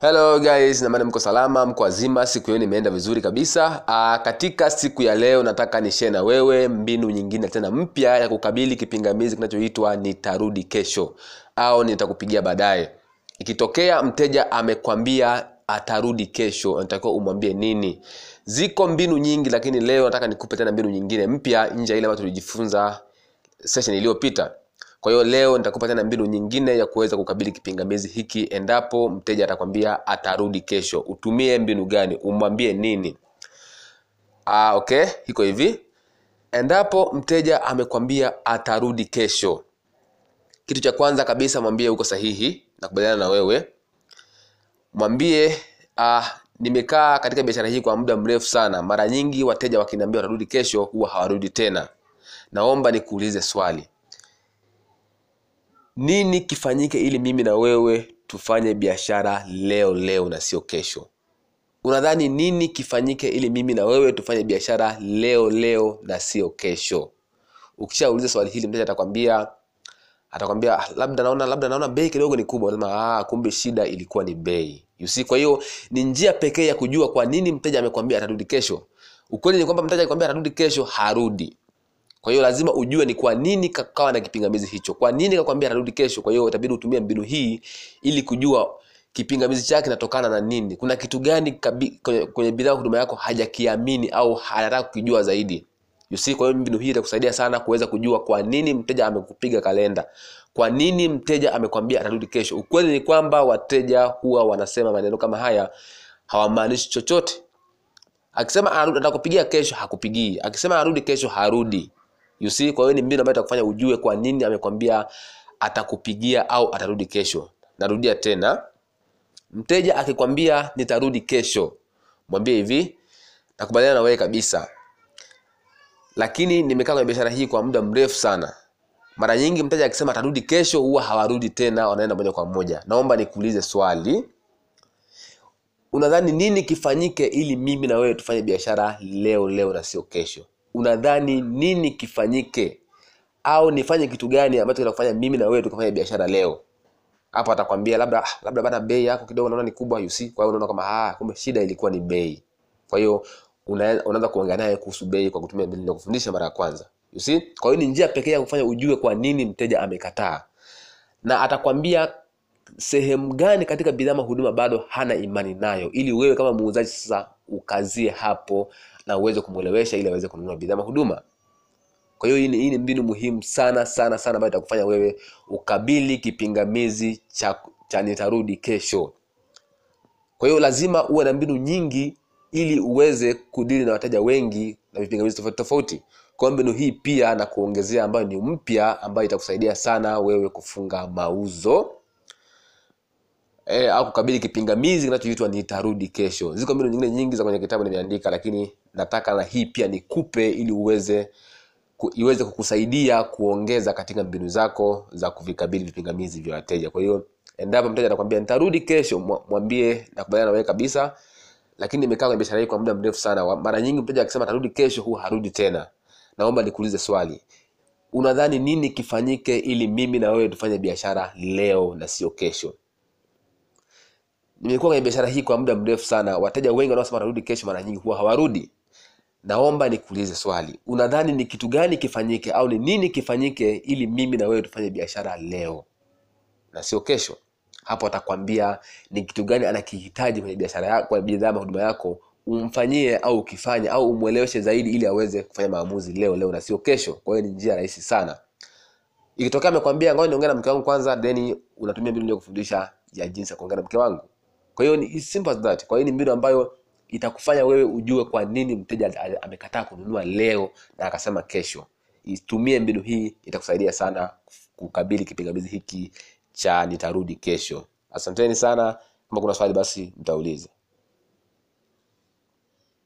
hello guys. Namani mko salama mko wazima. Siku yenu imeenda vizuri kabisa. Aa, katika siku ya leo nataka nishare na wewe mbinu nyingine tena mpya ya kukabili kipingamizi kinachoitwa nitarudi kesho au nitakupigia baadaye. Ikitokea mteja amekwambia atarudi kesho natakiwa umwambie nini? Ziko mbinu nyingi lakini leo nataka nikupe tena mbinu nyingine mpya nje ile ambayo tulijifunza session iliyopita kwa hiyo leo nitakupa tena mbinu nyingine ya kuweza kukabili kipingamizi hiki endapo mteja atakwambia atarudi kesho. Utumie mbinu gani? Umwambie nini? Ah, okay iko hivi. Endapo mteja amekwambia atarudi kesho kitu cha kwanza kabisa mwambie uko sahihi nakubaliana na wewe. Mwambie ah, nimekaa katika biashara hii kwa muda mrefu sana. Mara nyingi wateja wakiniambia watarudi kesho huwa hawarudi tena. Naomba nikuulize swali nini kifanyike ili mimi na wewe tufanye biashara leo leo na sio kesho? Unadhani nini kifanyike ili mimi na wewe tufanye biashara leo leo na sio kesho? Ukishauliza swali hili mteja atakwambia atakwambia "Ah, labda naona labda naona bei kidogo ni kubwa. Unasema, ah, kumbe shida ilikuwa ni bei. You see kwa hiyo ni njia pekee ya kujua kwa nini mteja amekwambia atarudi kesho. Ukweli ni kwamba mteja akwambia atarudi kesho harudi kwa hiyo lazima ujue ni kwa nini kakawa na kipingamizi hicho. Kwa nini kakwambia atarudi kesho? Kwa hiyo itabidi utumie mbinu hii ili kujua kipingamizi chake kinatokana na nini. Kuna kitu gani kabi, kwenye, kwenye bidhaa huduma yako hajakiamini au anataka kukijua zaidi? You see kwa hiyo mbinu hii itakusaidia sana kuweza kujua kwa nini mteja amekupiga kalenda. Kwa nini mteja amekwambia atarudi kesho? Ukweli ni kwamba wateja huwa wanasema maneno kama haya hawamaanishi chochote. Akisema anataka atakupigia kesho hakupigii. Akisema arudi kesho harudi you see kwa hiyo ni mbinu ambayo itakufanya ujue kwa nini amekwambia atakupigia au atarudi kesho. Narudia tena. Mteja akikwambia nitarudi kesho. Mwambie hivi nakubaliana na wewe kabisa. Lakini nimekaa kwenye biashara hii kwa muda mrefu sana. Mara nyingi mteja akisema atarudi kesho huwa hawarudi tena wanaenda moja kwa moja. Naomba nikuulize swali. Unadhani nini kifanyike ili mimi na wewe tufanye biashara leo leo na sio kesho unadhani nini kifanyike? Au nifanye kitu gani ambacho kinakufanya mimi na wewe tukafanya biashara leo? Hapo atakwambia labda "Ah, labda bana bei yako kidogo naona ni kubwa you see. Kwa hiyo unaona kama ah kumbe shida ilikuwa ni bei. Kwa hiyo unaanza kuongea naye kuhusu bei kwa kutumia mbinu kufundisha mara ya kwanza you see? Kwa hiyo ni njia pekee ya kufanya ujue kwa nini mteja amekataa. Na atakwambia sehemu gani katika bidhaa huduma bado hana imani nayo ili wewe kama muuzaji sasa ukazie hapo na uweze kumwelewesha ili aweze kununua bidhaa huduma. Kwa hiyo hii ni, mbinu muhimu sana sana sana ambayo itakufanya wewe ukabili kipingamizi cha, cha nitarudi kesho. Kwa hiyo lazima uwe na mbinu nyingi ili uweze kudili na wateja wengi na vipingamizi tofauti tofauti. Kwa mbinu hii pia na kuongezea ambayo ni mpya ambayo itakusaidia sana wewe kufunga mauzo e, au kukabili kipingamizi kinachoitwa nitarudi kesho. Ziko mbinu nyingine nyingi za kwenye kitabu nimeandika lakini nataka na hii pia nikupe ili uweze ku, iweze kukusaidia kuongeza katika mbinu zako za kuvikabili vipingamizi vya wateja. Kwa hiyo endapo mteja atakwambia nitarudi kesho mwa- mwambie nakubaliana na kabisa lakini nimekaa kwenye biashara hii kwa muda mrefu sana. Mara nyingi mteja akisema atarudi kesho huwa harudi tena. Naomba nikuulize swali. Unadhani nini kifanyike ili mimi na wewe tufanye biashara leo na sio kesho nimekuwa kwenye biashara hii kwa muda mrefu sana. Wateja wengi wanaosema watarudi kesho mara nyingi huwa hawarudi. Naomba nikuulize swali. Unadhani ni kitu gani kifanyike au ni nini kifanyike ili mimi na wewe tufanye biashara leo na sio kesho? Hapo atakwambia ni kitu gani anakihitaji kwenye biashara yako kwa bidhaa ama huduma yako umfanyie au ukifanye au umweleweshe zaidi ili aweze kufanya maamuzi leo leo na sio kesho. Kwa hiyo ni njia rahisi sana. Ikitokea amekwambia ngoja niongee na mke wangu kwanza then unatumia mbinu ya kufundisha ya jinsi ya kuongea na mke wangu kwa hiyo ni simple as that. Kwa hiyo ni mbinu ambayo itakufanya wewe ujue kwa nini mteja amekataa kununua leo na akasema kesho. Itumie mbinu hii itakusaidia sana kukabili kipingamizi hiki cha nitarudi kesho. Asanteni sana. Kama kuna swali basi mtauliza